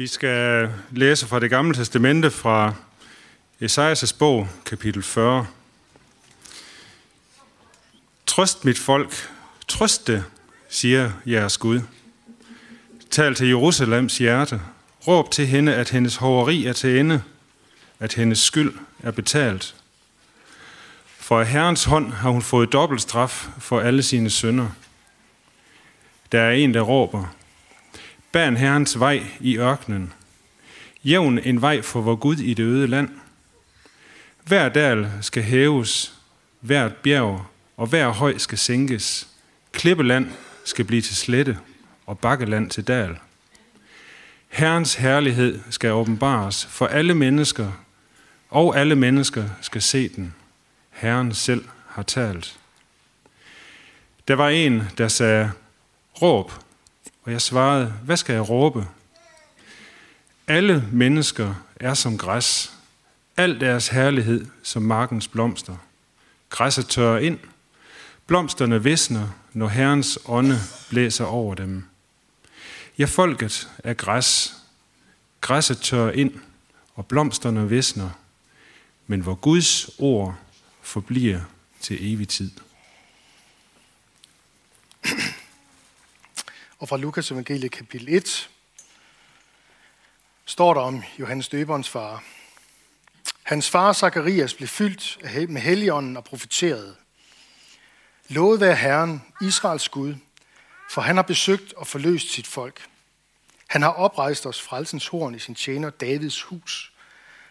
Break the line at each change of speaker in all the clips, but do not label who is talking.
Vi skal læse fra det gamle testamente fra Esajas' bog, kapitel 40. Trøst mit folk, trøst det, siger jeres Gud. Tal til Jerusalems hjerte. Råb til hende, at hendes hoveri er til ende, at hendes skyld er betalt. For af Herrens hånd har hun fået dobbelt straf for alle sine sønder. Der er en, der råber, Ban Herrens vej i ørkenen. Jævn en vej for vor Gud i det øde land. Hver dal skal hæves, hvert bjerg og hver høj skal sænkes. Klippeland skal blive til slette, og bakkeland til dal. Herrens herlighed skal åbenbares for alle mennesker, og alle mennesker skal se den. Herren selv har talt. Der var en, der sagde, råb, og jeg svarede, hvad skal jeg råbe? Alle mennesker er som græs, al deres herlighed som markens blomster. Græsset tørrer ind, blomsterne visner, når Herrens ånde blæser over dem. Ja, folket er græs. Græsset tørrer ind, og blomsterne visner. Men hvor Guds ord forbliver til evig tid.
Og fra Lukas evangeliet kapitel 1 står der om Johannes døberens far. Hans far Zakarias blev fyldt med helligånden og profeterede. Lovet være Herren, Israels Gud, for han har besøgt og forløst sit folk. Han har oprejst os frelsens horn i sin tjener Davids hus,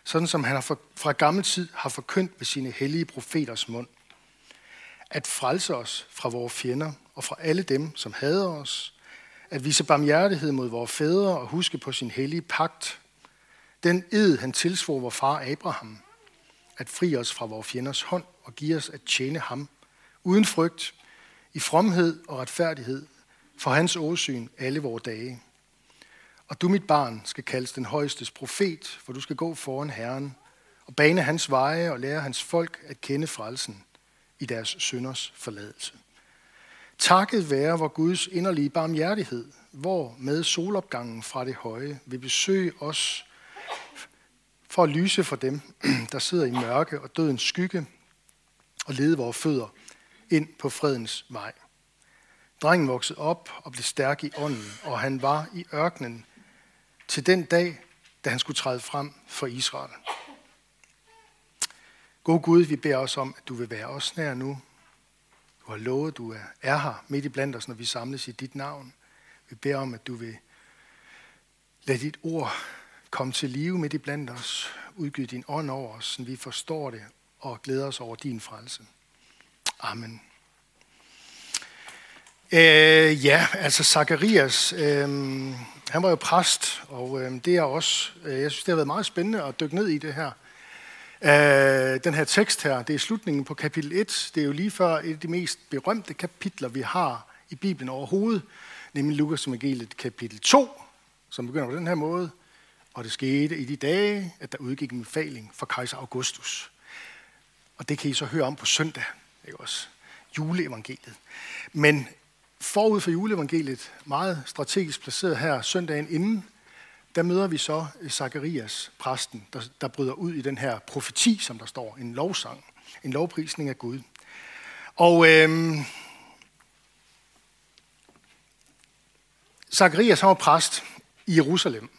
sådan som han har fra gammel tid har forkyndt ved sine hellige profeters mund. At frelse os fra vores fjender og fra alle dem, som hader os, at vise barmhjertighed mod vores fædre og huske på sin hellige pagt. Den ed, han tilsvor vor far Abraham, at fri os fra vores fjenders hånd og give os at tjene ham, uden frygt, i fromhed og retfærdighed, for hans åsyn alle vores dage. Og du, mit barn, skal kaldes den højestes profet, for du skal gå foran Herren og bane hans veje og lære hans folk at kende frelsen i deres synders forladelse. Takket være vor Guds inderlige barmhjertighed, hvor med solopgangen fra det høje vil besøge os for at lyse for dem, der sidder i mørke og dødens skygge, og lede vores fødder ind på fredens vej. Drengen voksede op og blev stærk i ånden, og han var i ørkenen til den dag, da han skulle træde frem for Israel. God Gud, vi beder os om, at du vil være os nær nu, hvor lovet, du er her midt i blandt os, når vi samles i dit navn. Vi beder om, at du vil lade dit ord komme til live midt i blandt os. Udgive din ånd over os, så vi forstår det og glæder os over din frelse. Amen. Øh, ja, altså Zacharias, øh, han var jo præst, og øh, det er også, øh, jeg synes, det har været meget spændende at dykke ned i det her. Øh, den her tekst her, det er slutningen på kapitel 1. Det er jo lige før et af de mest berømte kapitler, vi har i Bibelen overhovedet, nemlig Lukas evangeliet kapitel 2, som begynder på den her måde. Og det skete i de dage, at der udgik en befaling fra kejser Augustus. Og det kan I så høre om på søndag, ikke også? Juleevangeliet. Men forud for juleevangeliet, meget strategisk placeret her søndagen inden, der møder vi så øh, Zakarias, præsten, der, der bryder ud i den her profeti, som der står, en lovsang, en lovprisning af Gud. Og øh, Zakarias var præst i Jerusalem.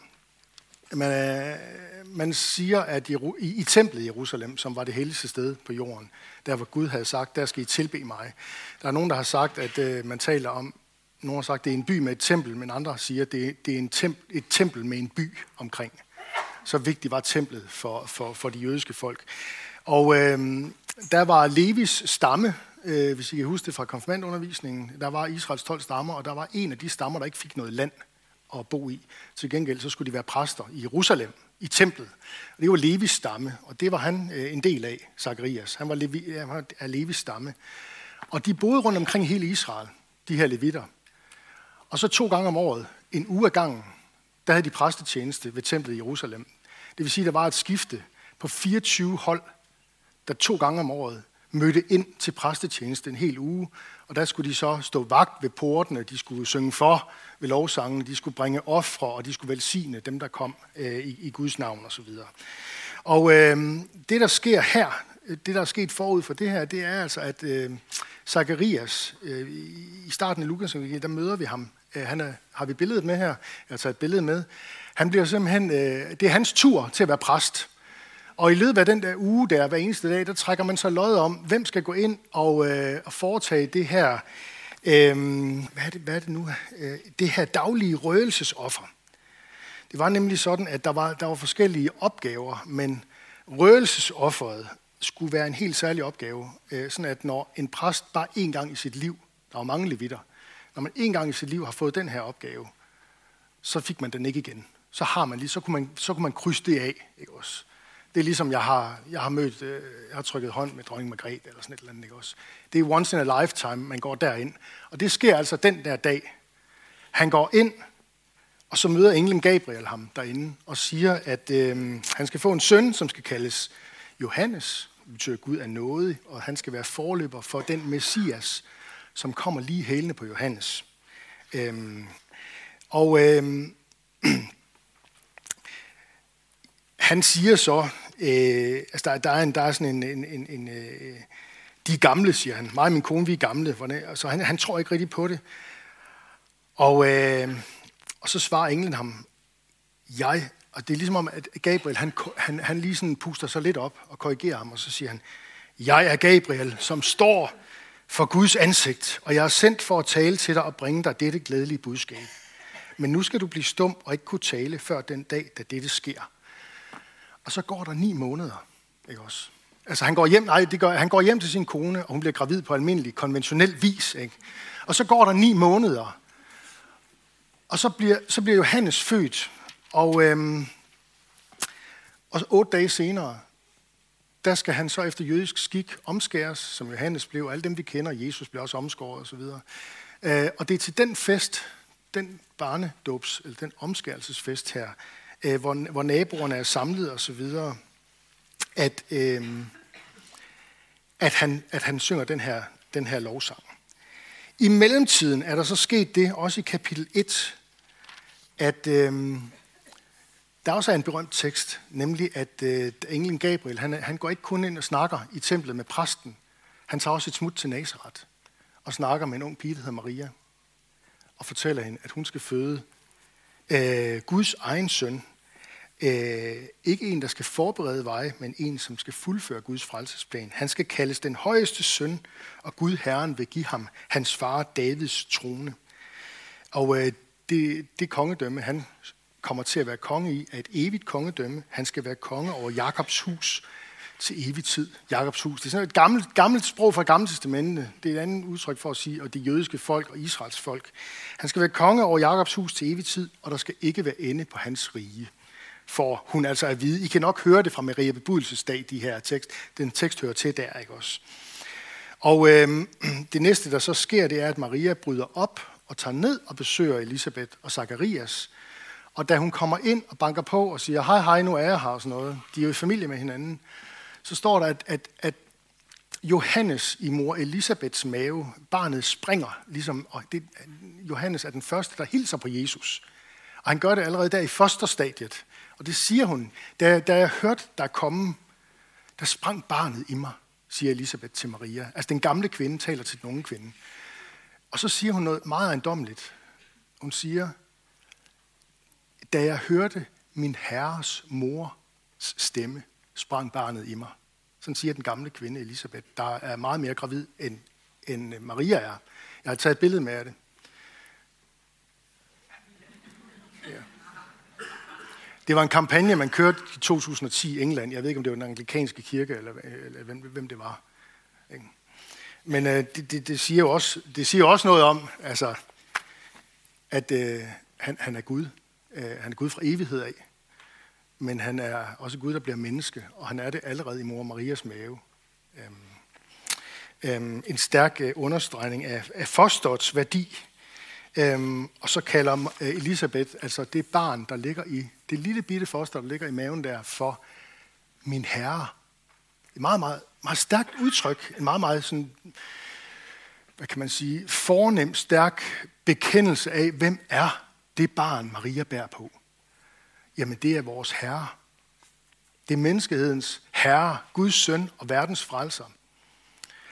Man, øh, man siger, at i, i, i templet i Jerusalem, som var det helligste sted på jorden, der hvor Gud havde sagt, der skal I tilbe mig. Der er nogen, der har sagt, at øh, man taler om nogle har sagt, at det er en by med et tempel, men andre siger, at det, det er en temp, et tempel med en by omkring. Så vigtigt var templet for, for, for de jødiske folk. Og øh, der var Levis stamme, øh, hvis I kan huske det fra konfirmandundervisningen, der var Israels 12 stammer, og der var en af de stammer, der ikke fik noget land at bo i. Til gengæld så skulle de være præster i Jerusalem, i templet. Og det var Levis stamme, og det var han øh, en del af, Zacharias. Han var, Levi, han var af Levis stamme. Og de boede rundt omkring hele Israel, de her levitter. Og så to gange om året, en uge ad gangen, der havde de præstetjeneste ved templet i Jerusalem. Det vil sige, at der var et skifte på 24 hold, der to gange om året mødte ind til præstetjeneste en hel uge, og der skulle de så stå vagt ved portene, de skulle synge for ved lovsangen, de skulle bringe ofre, og de skulle velsigne dem, der kom øh, i, i Guds navn osv. Og øh, det, der sker her, det, der er sket forud for det her, det er altså, at øh, Zacharias, øh, i starten af Lukas, der møder vi ham. Øh, han er, har vi billedet med her? Altså et billede med. Han bliver simpelthen, øh, det er hans tur til at være præst. Og i løbet af den der uge der, hver eneste dag, der trækker man så lod om, hvem skal gå ind og, øh, og foretage det her, øh, hvad, er det, hvad er det nu, øh, det her daglige røgelsesoffer. Det var nemlig sådan, at der var, der var forskellige opgaver, men røgelsesofferet skulle være en helt særlig opgave. Øh, sådan at når en præst bare en gang i sit liv, der var mange levitter, når man en gang i sit liv har fået den her opgave, så fik man den ikke igen. Så har man lige, så kunne man, så kunne man krydse det af. Ikke også? Det er ligesom, jeg har, jeg har mødt, øh, jeg har trykket hånd med dronning Margrethe eller sådan et eller andet, ikke også? Det er once in a lifetime, man går derind. Og det sker altså den der dag. Han går ind, og så møder englen Gabriel ham derinde og siger, at øh, han skal få en søn, som skal kaldes Johannes, det betyder Gud er nådig, og han skal være forløber for den Messias, som kommer lige hælende på Johannes. Øhm, og øhm, han siger så, øh, altså der, der, er en, der er sådan en, en, en, en øh, de er gamle, siger han. Mig og min kone, vi er gamle. Så altså, han, han tror ikke rigtig på det. Og, øh, og så svarer englen ham, jeg, og det er ligesom om, at Gabriel, han, han, han lige sådan puster sig lidt op og korrigerer ham, og så siger han, jeg er Gabriel, som står for Guds ansigt, og jeg er sendt for at tale til dig og bringe dig dette glædelige budskab. Men nu skal du blive stum og ikke kunne tale før den dag, da dette sker. Og så går der ni måneder, ikke også? Altså han går hjem, nej, det gør, han går hjem til sin kone, og hun bliver gravid på almindelig, konventionel vis, ikke? Og så går der ni måneder, og så bliver, så bliver Johannes født, og, øhm, og otte dage senere, der skal han så efter jødisk skik omskæres, som Johannes blev. og Alle dem, vi kender, Jesus blev også omskåret osv. Øh, og det er til den fest, den barnedåbs, eller den omskærelsesfest her, øh, hvor, hvor naboerne er samlet og så videre, at, øh, at, han, at han synger den her, den her lovsang. I mellemtiden er der så sket det, også i kapitel 1, at øh, der også er en berømt tekst, nemlig at øh, englen Gabriel, han, han går ikke kun ind og snakker i templet med præsten. Han tager også et smut til Nazareth og snakker med en ung pige, der hedder Maria, og fortæller hende, at hun skal føde øh, Guds egen søn. Øh, ikke en, der skal forberede veje, men en, som skal fuldføre Guds frelsesplan. Han skal kaldes den højeste søn, og Gud Herren vil give ham hans far Davids trone. Og øh, det, det kongedømme, han kommer til at være konge i, er et evigt kongedømme. Han skal være konge over Jakobs hus til evig tid. Jakobs hus. Det er sådan et gammelt, gammelt sprog fra Gamle Testamentet. Det er et andet udtryk for at sige, og det jødiske folk og Israels folk. Han skal være konge over Jakobs hus til evig tid, og der skal ikke være ende på hans rige. For hun altså at vide. I kan nok høre det fra Maria Bebudelsesdag, de her tekst. Den tekst hører til der, ikke også? Og øh, det næste, der så sker, det er, at Maria bryder op og tager ned og besøger Elisabeth og Zakarias. Og da hun kommer ind og banker på og siger, hej, hej, nu er jeg her og sådan noget, de er jo i familie med hinanden, så står der, at, at, at Johannes i mor Elisabeths mave, barnet springer, ligesom, og det, Johannes er den første, der hilser på Jesus. Og han gør det allerede der i fosterstadiet. Og det siger hun, da, da jeg hørte der komme, der sprang barnet i mig, siger Elisabeth til Maria. Altså den gamle kvinde taler til den unge kvinde. Og så siger hun noget meget ejendomligt. Hun siger, da jeg hørte min herres mors stemme, sprang barnet i mig. Sådan siger den gamle kvinde Elisabeth, der er meget mere gravid, end, end Maria er. Jeg har taget et billede med af det. Ja. Det var en kampagne, man kørte i 2010 i England. Jeg ved ikke, om det var den anglikanske kirke, eller, eller hvem, hvem det var. Men øh, det, det, det, siger jo også, det siger også noget om, altså, at øh, han, han er Gud. Øh, han er Gud fra evighed af. Men han er også Gud, der bliver menneske, og han er det allerede i mor Marias mave. Øhm, øhm, en stærk øh, understregning af, af fosterets værdi. Øhm, og så kalder øh, Elisabeth, altså det barn, der ligger i, det lille bitte foster, der ligger i maven der, for min herre. Et meget, meget, meget stærkt udtryk. En meget, meget sådan, hvad kan man sige, fornem, stærk bekendelse af, hvem er det barn, Maria bærer på. Jamen, det er vores Herre. Det er menneskehedens Herre, Guds søn og verdens frelser.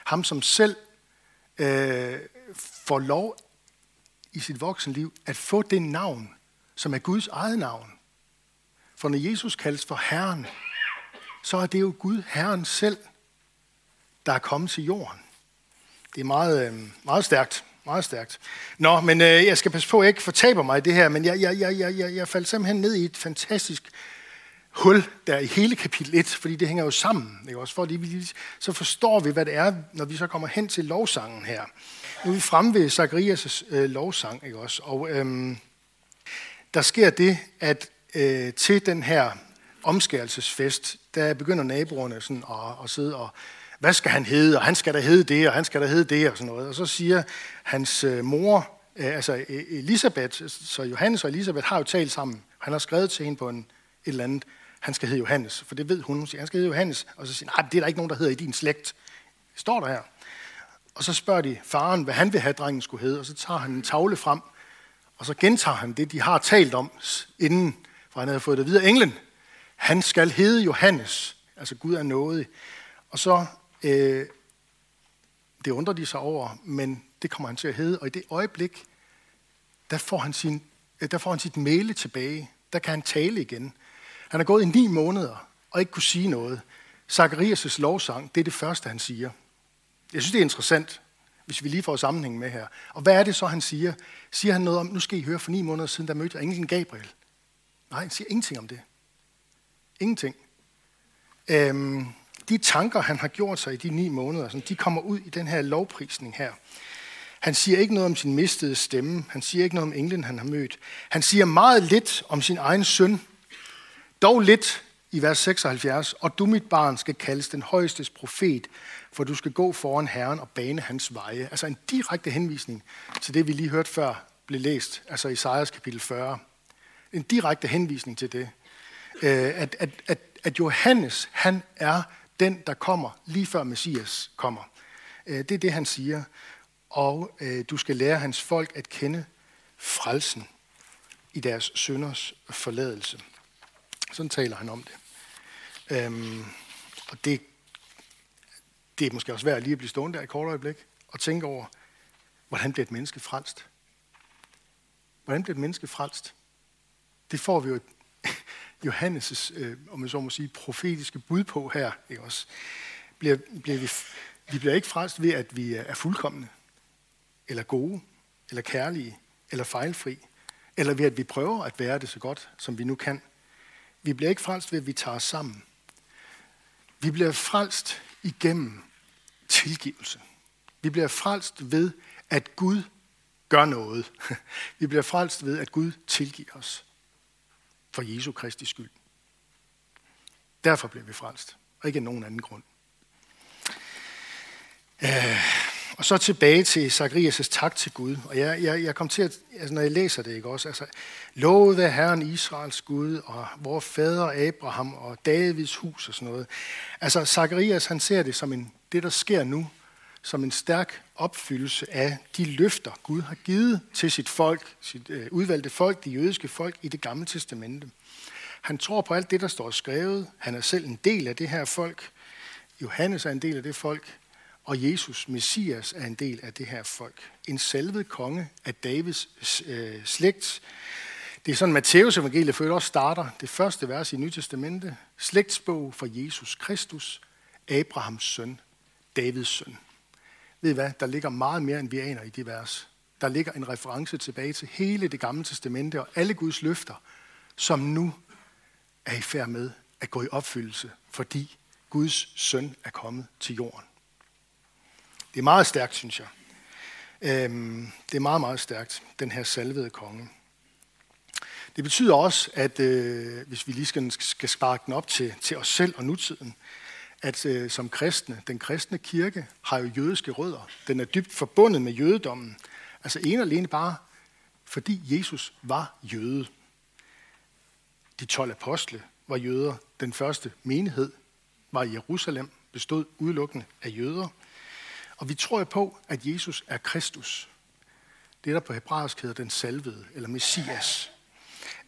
Ham, som selv øh, får lov i sit voksenliv at få det navn, som er Guds eget navn. For når Jesus kaldes for Herren, så er det jo Gud, Herren selv, der er kommet til jorden. Det er meget, øh, meget stærkt. Meget stærkt. Nå, men øh, jeg skal passe på, at jeg ikke fortaber mig i det her, men jeg, jeg, jeg, jeg, jeg, jeg faldt simpelthen ned i et fantastisk hul der i hele kapitel 1, fordi det hænger jo sammen. Ikke? Også fordi vi, så forstår vi, hvad det er, når vi så kommer hen til lovsangen her. Nu er vi fremme ved Zacharias' øh, lovsang, ikke også? Og øhm, der sker det, at øh, til den her omskærelsesfest, der begynder naboerne sådan at, at sidde og, hvad skal han hedde, og han skal da hedde det, og han skal da hedde det, og sådan noget. Og så siger hans øh, mor, øh, altså øh, Elisabeth, så Johannes og Elisabeth har jo talt sammen. Han har skrevet til hende på en, et eller andet, han skal hedde Johannes, for det ved hun. Hun siger, han skal hedde Johannes. Og så siger nej, det er der ikke nogen, der hedder i din slægt. Det står der her. Og så spørger de faren, hvad han vil have, drengen skulle hedde, og så tager han en tavle frem, og så gentager han det, de har talt om inden, for han havde fået det videre. Englen, han skal hedde Johannes, altså Gud er nådig. Og så, øh, det undrer de sig over, men det kommer han til at hedde, og i det øjeblik, der får han, sin, øh, der får han sit male tilbage. Der kan han tale igen. Han har gået i ni måneder og ikke kunne sige noget. Zacharias' lovsang, det er det første, han siger. Jeg synes, det er interessant, hvis vi lige får sammenhæng med her. Og hvad er det så, han siger? Siger han noget om, nu skal I høre, for ni måneder siden, der mødte jeg englen Gabriel. Nej, han siger ingenting om det. Ingenting. Øhm, de tanker, han har gjort sig i de ni måneder, de kommer ud i den her lovprisning her. Han siger ikke noget om sin mistede stemme. Han siger ikke noget om englen, han har mødt. Han siger meget lidt om sin egen søn. Dog lidt i vers 76. Og du, mit barn, skal kaldes den højestes profet, for du skal gå foran Herren og bane hans veje. Altså en direkte henvisning til det, vi lige hørte før blev læst, altså i Isaias kapitel 40. En direkte henvisning til det. Øh, at, at, at, at Johannes, han er den, der kommer lige før Messias kommer. Øh, det er det, han siger. Og øh, du skal lære hans folk at kende frelsen i deres synders forladelse. Sådan taler han om det. Øhm, og det det er måske også værd lige at blive stående der i et kort øjeblik og tænke over, hvordan bliver et menneske frelst? Hvordan bliver et menneske frelst? Det får vi jo Johannes' øh, om man så må sige, profetiske bud på her. Ikke også? Bliver, bliver vi, vi bliver ikke frelst ved, at vi er fuldkommende, eller gode, eller kærlige, eller fejlfri, eller ved, at vi prøver at være det så godt, som vi nu kan. Vi bliver ikke frelst ved, at vi tager os sammen. Vi bliver frelst igennem tilgivelse. Vi bliver frelst ved, at Gud gør noget. Vi bliver frelst ved, at Gud tilgiver os for Jesu Kristi skyld. Derfor bliver vi frelst, og ikke af nogen anden grund. Øh, og så tilbage til Zacharias' tak til Gud. Og jeg, jeg, jeg kom til at, altså når jeg læser det, ikke også, altså, lovet af Herren Israels Gud, og vores fader Abraham, og Davids hus og sådan noget. Altså, Zacharias, han ser det som en, det, der sker nu, som en stærk opfyldelse af de løfter, Gud har givet til sit folk, sit øh, udvalgte folk, de jødiske folk i det gamle testamente. Han tror på alt det, der står skrevet. Han er selv en del af det her folk. Johannes er en del af det folk. Og Jesus, Messias, er en del af det her folk. En salvet konge af Davids øh, slægt. Det er sådan, Matteus evangeliet for også starter. Det første vers i Nye Testamente. Slægtsbog for Jesus Kristus, Abrahams søn, Davids søn. Ved I hvad? Der ligger meget mere, end vi aner i de vers. Der ligger en reference tilbage til hele det gamle testamente og alle Guds løfter, som nu er i færd med at gå i opfyldelse, fordi Guds søn er kommet til jorden. Det er meget stærkt, synes jeg. Øhm, det er meget, meget stærkt, den her salvede konge. Det betyder også, at øh, hvis vi lige skal, skal sparke den op til, til os selv og nutiden, at øh, som kristne, den kristne kirke har jo jødiske rødder. Den er dybt forbundet med jødedommen. Altså en og alene bare, fordi Jesus var jøde. De 12 apostle var jøder. Den første menighed var i Jerusalem, bestod udelukkende af jøder. Og vi tror på, at Jesus er Kristus. Det der på hebraisk hedder den salvede, eller Messias.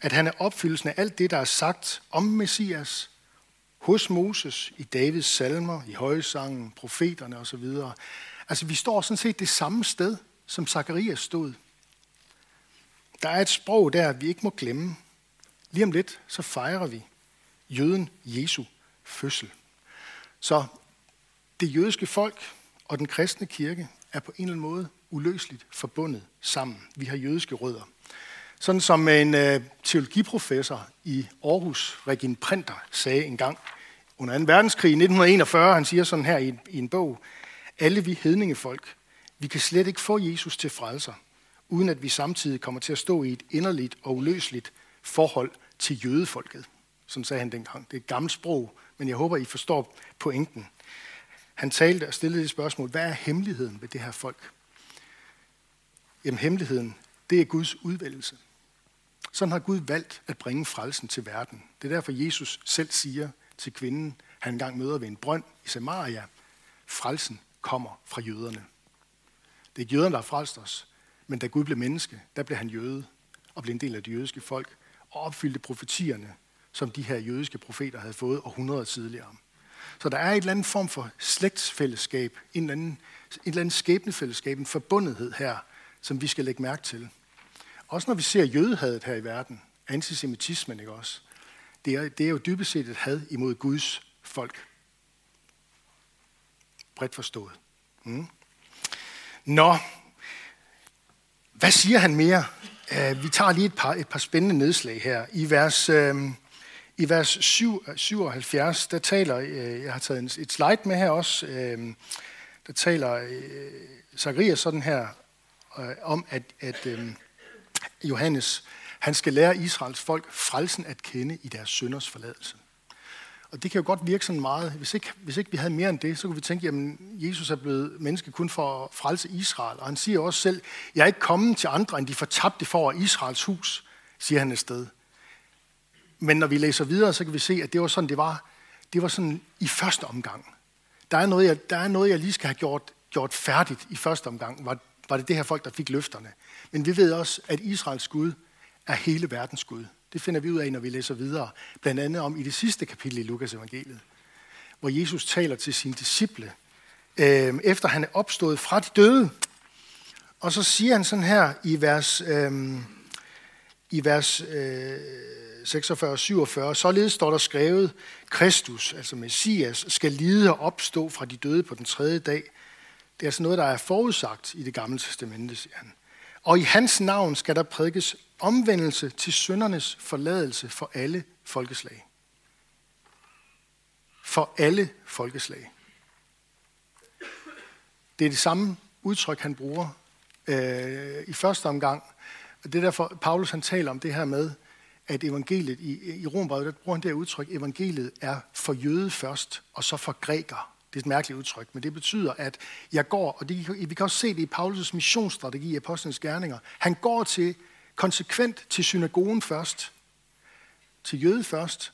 At han er opfyldelsen af alt det, der er sagt om Messias, hos Moses, i Davids salmer, i højsangen, profeterne osv. Altså, vi står sådan set det samme sted, som Zakarias stod. Der er et sprog der, vi ikke må glemme. Lige om lidt, så fejrer vi jøden Jesu fødsel. Så det jødiske folk og den kristne kirke er på en eller anden måde uløseligt forbundet sammen. Vi har jødiske rødder. Sådan som en øh, teologiprofessor i Aarhus, Regin Printer, sagde engang under 2. verdenskrig i 1941, han siger sådan her i, i en bog, alle vi hedningefolk, vi kan slet ikke få Jesus til frelser, uden at vi samtidig kommer til at stå i et inderligt og uløseligt forhold til jødefolket. Sådan sagde han dengang. Det er et gammelt sprog, men jeg håber, I forstår pointen. Han talte og stillede et spørgsmål, hvad er hemmeligheden ved det her folk? Jamen hemmeligheden, det er Guds udvælgelse. Sådan har Gud valgt at bringe frelsen til verden. Det er derfor, Jesus selv siger til kvinden, han engang møder ved en brønd i Samaria, frelsen kommer fra jøderne. Det er ikke jøderne, der har frelst os, men da Gud blev menneske, der blev han jøde og blev en del af det jødiske folk og opfyldte profetierne, som de her jødiske profeter havde fået århundreder tidligere. Så der er et eller andet form for slægtsfællesskab, en eller anden, et eller andet skæbnefællesskab, en forbundethed her, som vi skal lægge mærke til. Også når vi ser jødehadet her i verden, antisemitismen, ikke også? Det er, det er jo dybest set et had imod Guds folk. Bredt forstået. Mm. Nå, hvad siger han mere? Uh, vi tager lige et par, et par spændende nedslag her. I vers, uh, i vers 7, 77, der taler, uh, jeg har taget en, et slide med her også, uh, der taler uh, Zacharias sådan her uh, om, at, at uh, Johannes, han skal lære Israels folk frelsen at kende i deres sønders forladelse. Og det kan jo godt virke sådan meget. Hvis ikke, hvis ikke vi havde mere end det, så kunne vi tænke, at Jesus er blevet menneske kun for at frelse Israel. Og han siger også selv, jeg er ikke kommet til andre, end de fortabte for Israels hus, siger han et sted. Men når vi læser videre, så kan vi se, at det var sådan, det var. Det var sådan i første omgang. Der er noget, jeg, der er noget, jeg lige skal have gjort, gjort færdigt i første omgang. Var, var det det her folk, der fik løfterne. Men vi ved også, at Israels Gud er hele verdens Gud. Det finder vi ud af, når vi læser videre. Blandt andet om i det sidste kapitel i Lukas evangeliet, hvor Jesus taler til sine disciple, øh, efter han er opstået fra de døde. Og så siger han sådan her i vers, øh, i vers øh, 46 47, således står der skrevet, Kristus, altså Messias, skal lide og opstå fra de døde på den tredje dag. Det er altså noget, der er forudsagt i det gamle testamente, siger han. Og i hans navn skal der prædikes omvendelse til syndernes forladelse for alle folkeslag. For alle folkeslag. Det er det samme udtryk, han bruger øh, i første omgang. Det er derfor, Paulus han taler om det her med, at evangeliet i, i Rombrevet, der bruger han det her udtryk, evangeliet er for jøde først, og så for græker. Det er et mærkeligt udtryk, men det betyder, at jeg går, og det, vi kan også se det i Paulus' missionsstrategi i Apostlenes Gerninger, han går til konsekvent til synagogen først, til jøde først.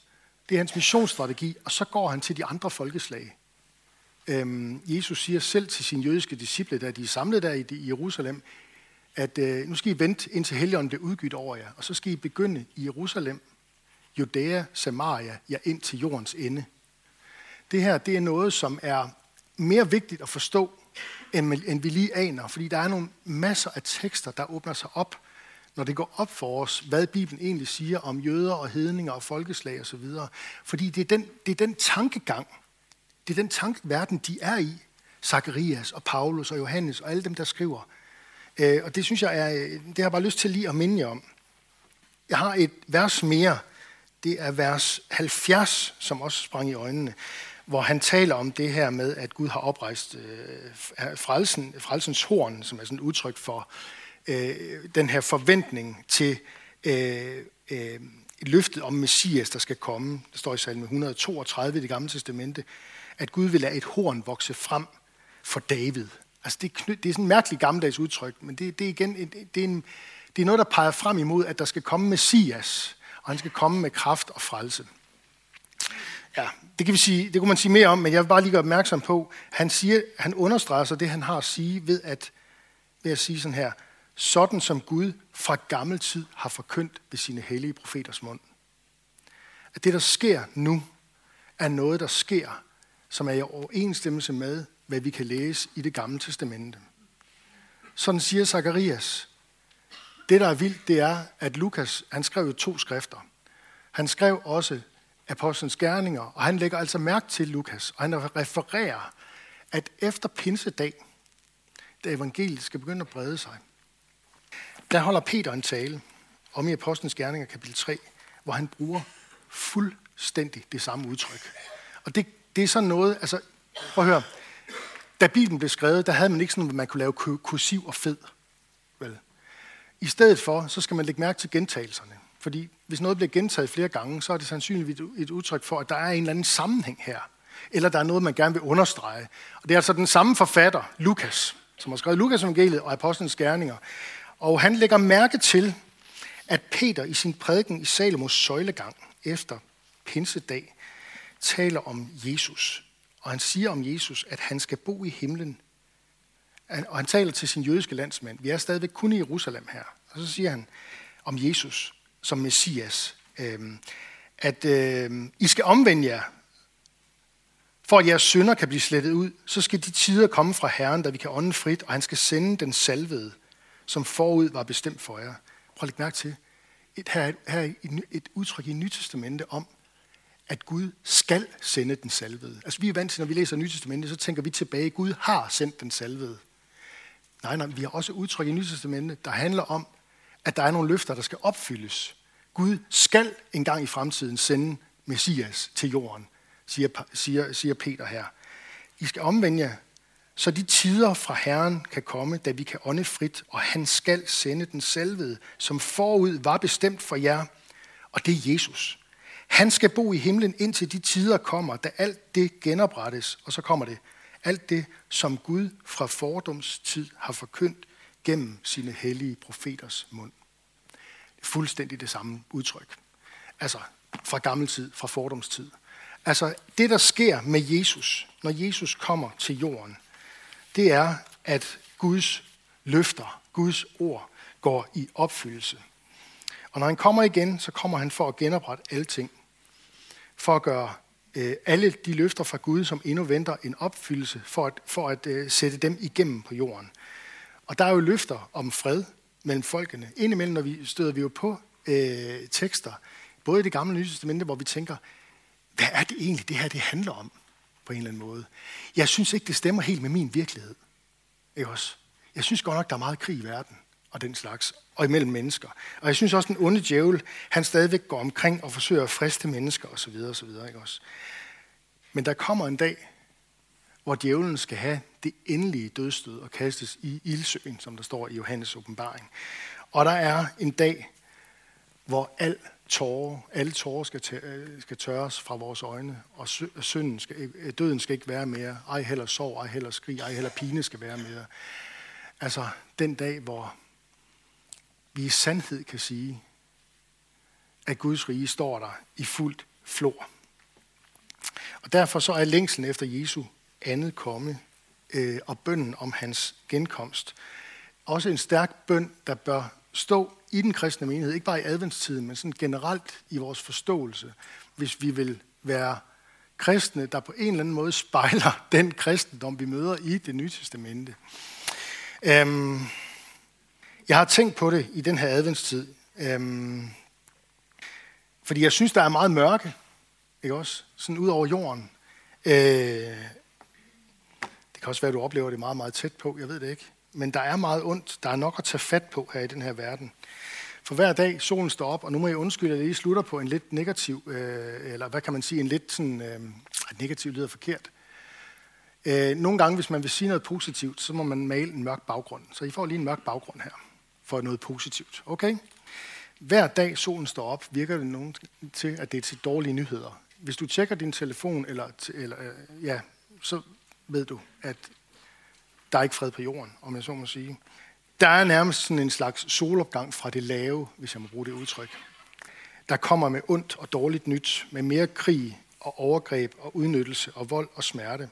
Det er hans missionsstrategi, og så går han til de andre folkeslag. Øhm, Jesus siger selv til sine jødiske disciple, da de er samlet der i Jerusalem, at øh, nu skal I vente indtil Helligånden bliver udgydt over jer, og så skal I begynde i Jerusalem, Judæa, Samaria, ja ind til jordens ende. Det her, det er noget, som er mere vigtigt at forstå, end, end vi lige aner, fordi der er nogle masser af tekster, der åbner sig op når det går op for os, hvad Bibelen egentlig siger om jøder og hedninger og folkeslag osv. Fordi det er, den, det er den tankegang, det er den tankeverden, de er i. Zacharias og Paulus og Johannes og alle dem, der skriver. Øh, og det synes jeg er, øh, det har jeg bare lyst til lige at minde jer om. Jeg har et vers mere. Det er vers 70, som også sprang i øjnene, hvor han taler om det her med, at Gud har oprejst øh, frelsen, frelsens horn, som er sådan et udtryk for øh, den her forventning til øh, øh, løftet om Messias, der skal komme. Det står i salme 132 i det gamle testamente, at Gud vil lade et horn vokse frem for David. Altså det, er knyt, det er sådan et mærkeligt gammeldags udtryk, men det, det, er igen, det, er en, det er noget, der peger frem imod, at der skal komme Messias, og han skal komme med kraft og frelse ja, det kan vi sige, det kunne man sige mere om, men jeg vil bare lige gøre opmærksom på, han siger, han understreger sig det, han har at sige ved at, ved at sige sådan her, sådan som Gud fra gammel tid har forkyndt ved sine hellige profeters mund. At det, der sker nu, er noget, der sker, som er i overensstemmelse med, hvad vi kan læse i det gamle testamente. Sådan siger Zakarias. Det, der er vildt, det er, at Lukas, han skrev jo to skrifter. Han skrev også Apostlenes Gerninger, og han lægger altså mærke til Lukas, og han refererer, at efter pinsedag, da evangeliet skal begynde at brede sig, der holder Peter en tale om i Apostlenes Gerninger kapitel 3, hvor han bruger fuldstændig det samme udtryk. Og det, det er sådan noget, altså prøv at høre, da Bibelen blev skrevet, der havde man ikke sådan, at man kunne lave kursiv og fed. Vel? I stedet for, så skal man lægge mærke til gentagelserne. Fordi hvis noget bliver gentaget flere gange, så er det sandsynligvis et udtryk for, at der er en eller anden sammenhæng her. Eller der er noget, man gerne vil understrege. Og det er altså den samme forfatter, Lukas, som har skrevet Lukas evangeliet og Apostlenes Gerninger. Og han lægger mærke til, at Peter i sin prædiken i Salomos søjlegang efter pinsedag taler om Jesus. Og han siger om Jesus, at han skal bo i himlen. Og han taler til sin jødiske landsmænd. Vi er stadigvæk kun i Jerusalem her. Og så siger han om Jesus som Messias, øhm, at øhm, I skal omvende jer, for at jeres synder kan blive slettet ud, så skal de tider komme fra Herren, da vi kan ånde frit, og han skal sende den salvede, som forud var bestemt for jer. Prøv at lægge mærke til, et, her, her er et udtryk i Nytestamentet om, at Gud skal sende den salvede. Altså vi er vant til, når vi læser Nytestamentet, så tænker vi tilbage, at Gud har sendt den salvede. Nej, nej, vi har også udtryk i Nytestamentet, der handler om, at der er nogle løfter, der skal opfyldes. Gud skal engang i fremtiden sende Messias til jorden, siger, siger, siger Peter her. I skal omvende jer, så de tider fra Herren kan komme, da vi kan ånde frit, og han skal sende den salvede, som forud var bestemt for jer, og det er Jesus. Han skal bo i himlen, indtil de tider kommer, da alt det genoprettes, og så kommer det, alt det, som Gud fra fordums tid har forkyndt gennem sine hellige profeters mund. Fuldstændig det samme udtryk. Altså fra gammel tid, fra fordomstid. Altså det, der sker med Jesus, når Jesus kommer til jorden, det er, at Guds løfter, Guds ord, går i opfyldelse. Og når han kommer igen, så kommer han for at genoprette alting. For at gøre øh, alle de løfter fra Gud, som endnu venter en opfyldelse, for at, for at øh, sætte dem igennem på jorden. Og der er jo løfter om fred mellem folkene. Indimellem når vi støder vi jo på øh, tekster, både i det gamle og nye testamente, hvor vi tænker, hvad er det egentlig, det her det handler om på en eller anden måde? Jeg synes ikke, det stemmer helt med min virkelighed. Ikke også? Jeg synes godt nok, der er meget krig i verden og den slags, og imellem mennesker. Og jeg synes også, den onde djævel, han stadigvæk går omkring og forsøger at friste mennesker osv. osv. Ikke også? Men der kommer en dag, hvor djævlen skal have det endelige dødstød og kastes i ildsøen, som der står i Johannes åbenbaring. Og der er en dag, hvor al tårer, alle tårer skal, øh, skal tørres fra vores øjne, og synden skal, øh, døden skal ikke være mere. Ej heller sorg, ej heller skrig, ej heller pine skal være mere. Altså den dag, hvor vi i sandhed kan sige, at Guds rige står der i fuldt flor. Og derfor så er længslen efter Jesu andet komme øh, og bønden om hans genkomst også en stærk bøn, der bør stå i den kristne menighed, ikke bare i adventstiden, men sådan generelt i vores forståelse, hvis vi vil være kristne, der på en eller anden måde spejler den kristendom, vi møder i det nye testamente. Øhm, jeg har tænkt på det i den her adventstid, øhm, fordi jeg synes, der er meget mørke, ikke også? Sådan ud over jorden. Øh, det kan også være, at du oplever det meget, meget tæt på, jeg ved det ikke. Men der er meget ondt, der er nok at tage fat på her i den her verden. For hver dag solen står op, og nu må jeg undskylde, at jeg lige slutter på en lidt negativ, øh, eller hvad kan man sige, en lidt sådan, øh, negativ lyder forkert. Øh, nogle gange, hvis man vil sige noget positivt, så må man male en mørk baggrund. Så I får lige en mørk baggrund her for noget positivt. Okay? Hver dag solen står op, virker det nogen til, at det er til dårlige nyheder. Hvis du tjekker din telefon, eller, eller øh, ja, så ved du, at der er ikke fred på jorden, om jeg så må sige. Der er nærmest sådan en slags solopgang fra det lave, hvis jeg må bruge det udtryk. Der kommer med ondt og dårligt nyt, med mere krig og overgreb og udnyttelse og vold og smerte.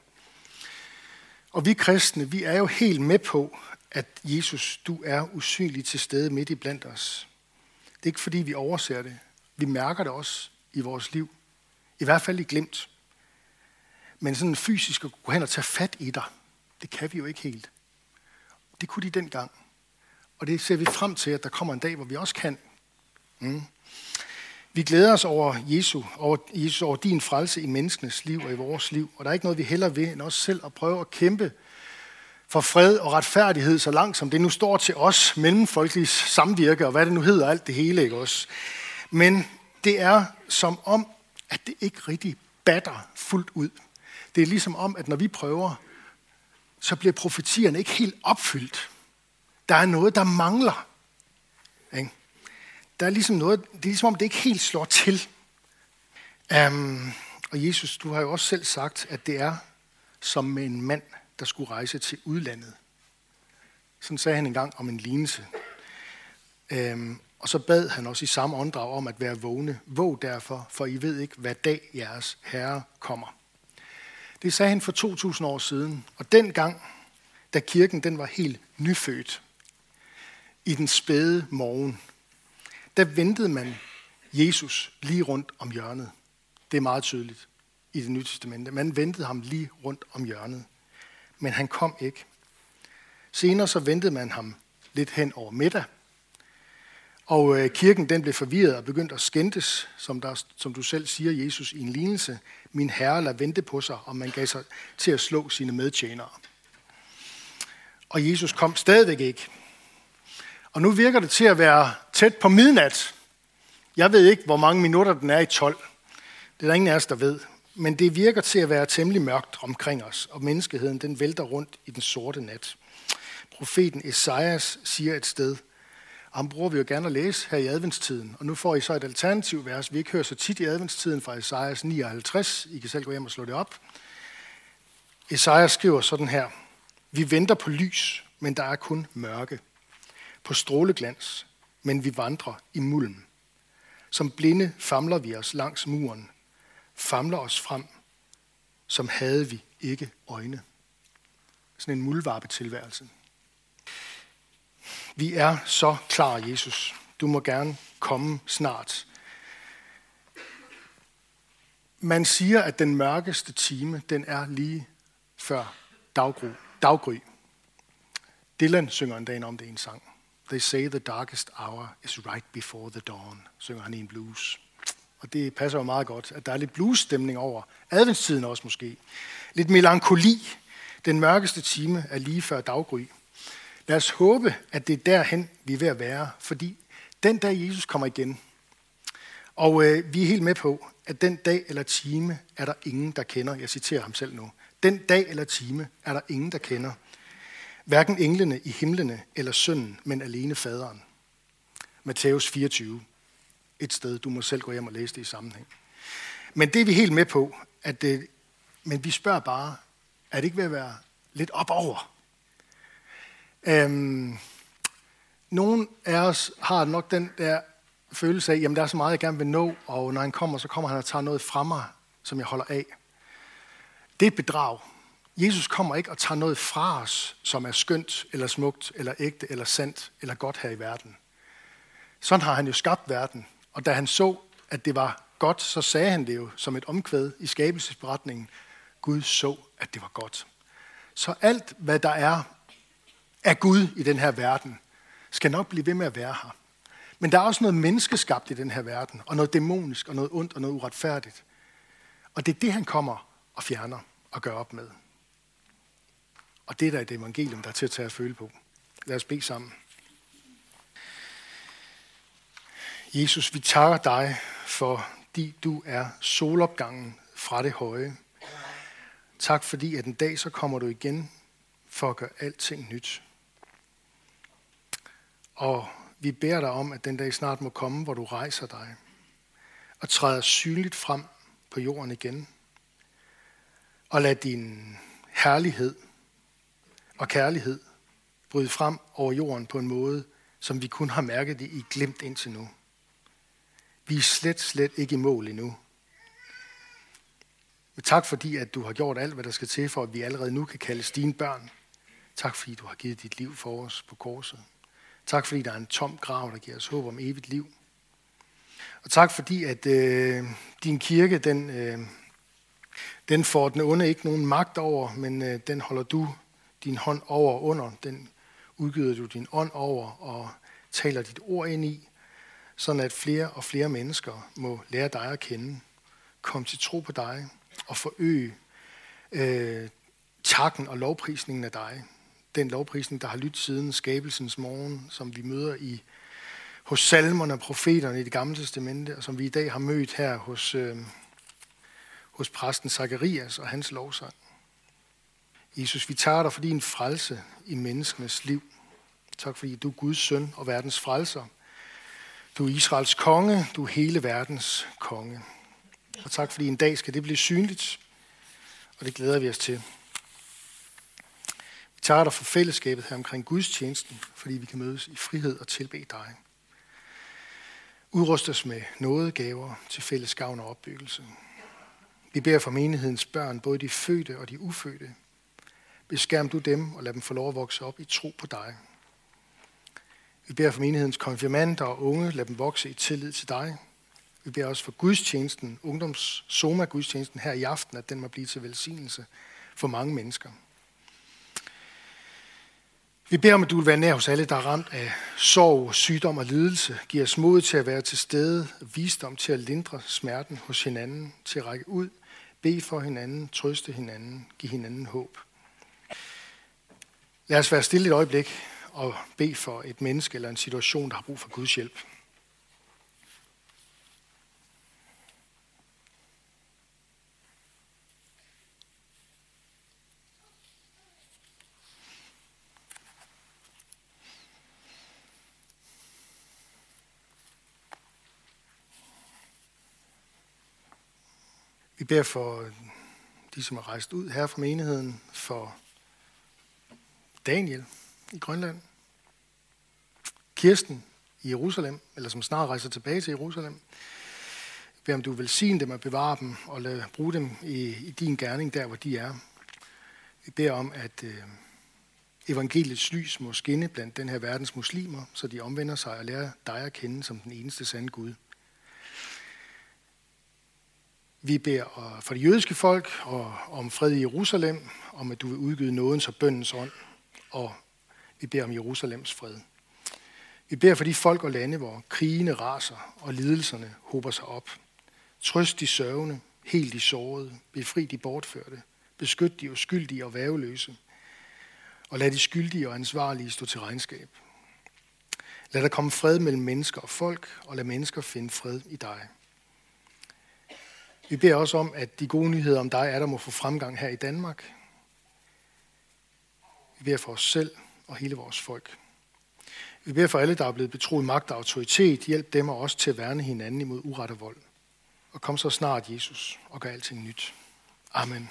Og vi kristne, vi er jo helt med på, at Jesus, du er usynlig til stede midt i blandt os. Det er ikke fordi, vi overser det. Vi mærker det også i vores liv. I hvert fald i glemt. Men sådan fysisk at gå hen og tage fat i dig, det kan vi jo ikke helt. Det kunne de dengang. Og det ser vi frem til, at der kommer en dag, hvor vi også kan. Mm. Vi glæder os over Jesu, over, Jesus, over din frelse i menneskenes liv og i vores liv. Og der er ikke noget, vi heller vil end os selv at prøve at kæmpe for fred og retfærdighed, så langt som det nu står til os, mellemfolkelige samvirke, og hvad det nu hedder, alt det hele, ikke også? Men det er som om, at det ikke rigtig batter fuldt ud. Det er ligesom om, at når vi prøver, så bliver profetierne ikke helt opfyldt. Der er noget, der mangler. Ikke? Der er ligesom noget, det er ligesom om, det ikke helt slår til. Um, og Jesus, du har jo også selv sagt, at det er som med en mand, der skulle rejse til udlandet. Sådan sagde han engang om en lignelse. Um, og så bad han også i samme åndedrag om at være vågne. Våg derfor, for I ved ikke, hvad dag jeres herre kommer. Det sagde han for 2000 år siden. Og dengang, da kirken den var helt nyfødt, i den spæde morgen, der ventede man Jesus lige rundt om hjørnet. Det er meget tydeligt i det nye testamente. Man ventede ham lige rundt om hjørnet. Men han kom ikke. Senere så ventede man ham lidt hen over middag. Og øh, kirken den blev forvirret og begyndte at skændtes, som, der, som du selv siger, Jesus, i en lignelse. Min herre lader vente på sig, og man gav sig til at slå sine medtjenere. Og Jesus kom stadigvæk ikke. Og nu virker det til at være tæt på midnat. Jeg ved ikke, hvor mange minutter den er i 12. Det er der ingen af os, der ved. Men det virker til at være temmelig mørkt omkring os, og menneskeheden den vælter rundt i den sorte nat. Profeten Esajas siger et sted, ham bruger vi jo gerne at læse her i adventstiden. Og nu får I så et alternativ vers. Vi ikke hører så tit i adventstiden fra Esajas 59. I kan selv gå hjem og slå det op. Esajas skriver sådan her. Vi venter på lys, men der er kun mørke på stråleglans, men vi vandrer i mulm. Som blinde famler vi os langs muren, famler os frem, som havde vi ikke øjne. Sådan en muldvarpe tilværelse. Vi er så klar, Jesus. Du må gerne komme snart. Man siger, at den mørkeste time, den er lige før daggry. daggry. Dylan synger en dag om det i en sang. They say the darkest hour is right before the dawn, synger han i en blues. Og det passer jo meget godt, at der er lidt bluesstemning over adventstiden også måske. Lidt melankoli. Den mørkeste time er lige før daggry. Lad os håbe, at det er derhen, vi er ved at være, fordi den dag Jesus kommer igen, og øh, vi er helt med på, at den dag eller time er der ingen, der kender. Jeg citerer ham selv nu. Den dag eller time er der ingen, der kender. Hverken englene i himlene eller sønnen, men alene faderen. Matthæus 24. Et sted, du må selv gå hjem og læse det i sammenhæng. Men det er vi helt med på, at det, men vi spørger bare, er det ikke ved at være lidt op over? Øhm, nogle af os har nok den der følelse af, jamen der er så meget, jeg gerne vil nå, og når han kommer, så kommer han og tager noget fra mig, som jeg holder af. Det er et bedrag. Jesus kommer ikke og tager noget fra os, som er skønt, eller smukt, eller ægte, eller sandt, eller godt her i verden. Sådan har han jo skabt verden. Og da han så, at det var godt, så sagde han det jo som et omkvæd i skabelsesberetningen. Gud så, at det var godt. Så alt, hvad der er af Gud i den her verden, skal nok blive ved med at være her. Men der er også noget menneskeskabt i den her verden, og noget dæmonisk, og noget ondt, og noget uretfærdigt. Og det er det, han kommer og fjerner og gør op med. Og det er der et evangelium, der er til at tage at føle på. Lad os bede sammen. Jesus, vi takker dig, fordi du er solopgangen fra det høje. Tak fordi, at en dag så kommer du igen for at gøre alting nyt. Og vi beder dig om, at den dag snart må komme, hvor du rejser dig og træder synligt frem på jorden igen. Og lad din herlighed og kærlighed bryde frem over jorden på en måde, som vi kun har mærket det i glemt indtil nu. Vi er slet, slet ikke i mål endnu. Men tak fordi, at du har gjort alt, hvad der skal til, for at vi allerede nu kan kalde dine børn. Tak fordi, du har givet dit liv for os på korset. Tak fordi, der er en tom grav, der giver os håb om evigt liv. Og tak fordi, at øh, din kirke, den, øh, den får den onde ikke nogen magt over, men øh, den holder du din hånd over og under. Den udgyder du din ånd over og taler dit ord ind i, sådan at flere og flere mennesker må lære dig at kende, komme til tro på dig og forøge øh, takken og lovprisningen af dig. Den lovprisning, der har lyttet siden skabelsens morgen, som vi møder i hos salmerne og profeterne i det gamle testamente, og som vi i dag har mødt her hos, øh, hos præsten Zakarias og hans lovsang. Jesus, vi tager dig for din frelse i menneskenes liv. Tak fordi du er Guds søn og verdens frelser. Du er Israels konge, du er hele verdens konge. Og tak fordi en dag skal det blive synligt, og det glæder vi os til. Vi dig for fællesskabet her omkring gudstjenesten, fordi vi kan mødes i frihed og tilbe dig. Udrust os med nådegaver til fælles gavn og opbyggelse. Vi beder for menighedens børn, både de fødte og de ufødte. Beskærm du dem og lad dem få lov at vokse op i tro på dig. Vi beder for menighedens konfirmander og unge, lad dem vokse i tillid til dig. Vi beder også for gudstjenesten, ungdoms Soma gudstjenesten her i aften, at den må blive til velsignelse for mange mennesker. Vi beder om, at du vil være nær hos alle, der er ramt af sorg, sygdom og lidelse. Giv os mod til at være til stede, visdom til at lindre smerten hos hinanden, til at række ud, bede for hinanden, trøste hinanden, give hinanden håb. Lad os være stille et øjeblik og bede for et menneske eller en situation, der har brug for Guds hjælp. Beder for de, som er rejst ud her fra menigheden, for Daniel i Grønland, Kirsten i Jerusalem, eller som snart rejser tilbage til Jerusalem. Vi beder om du vil velsigne dem og bevare dem og lade, bruge dem i, i din gerning der, hvor de er. Vi beder om, at øh, evangeliets lys må skinne blandt den her verdens muslimer, så de omvender sig og lærer dig at kende som den eneste sande Gud. Vi beder øh, for det jødiske folk og om fred i Jerusalem, om at du vil udgyde nådens og bøndens ånd, og vi beder om Jerusalems fred. Vi beder for de folk og lande, hvor krigene raser og lidelserne hober sig op. Trøst de sørgende, helt de sårede, befri de bortførte, beskyt de uskyldige og væveløse, og lad de skyldige og ansvarlige stå til regnskab. Lad der komme fred mellem mennesker og folk, og lad mennesker finde fred i dig. Vi beder også om, at de gode nyheder om dig er, der må få fremgang her i Danmark. Vi beder for os selv og hele vores folk. Vi beder for alle, der er blevet betroet magt og autoritet. Hjælp dem og os til at værne hinanden imod uret og vold. Og kom så snart, Jesus, og gør alting nyt. Amen.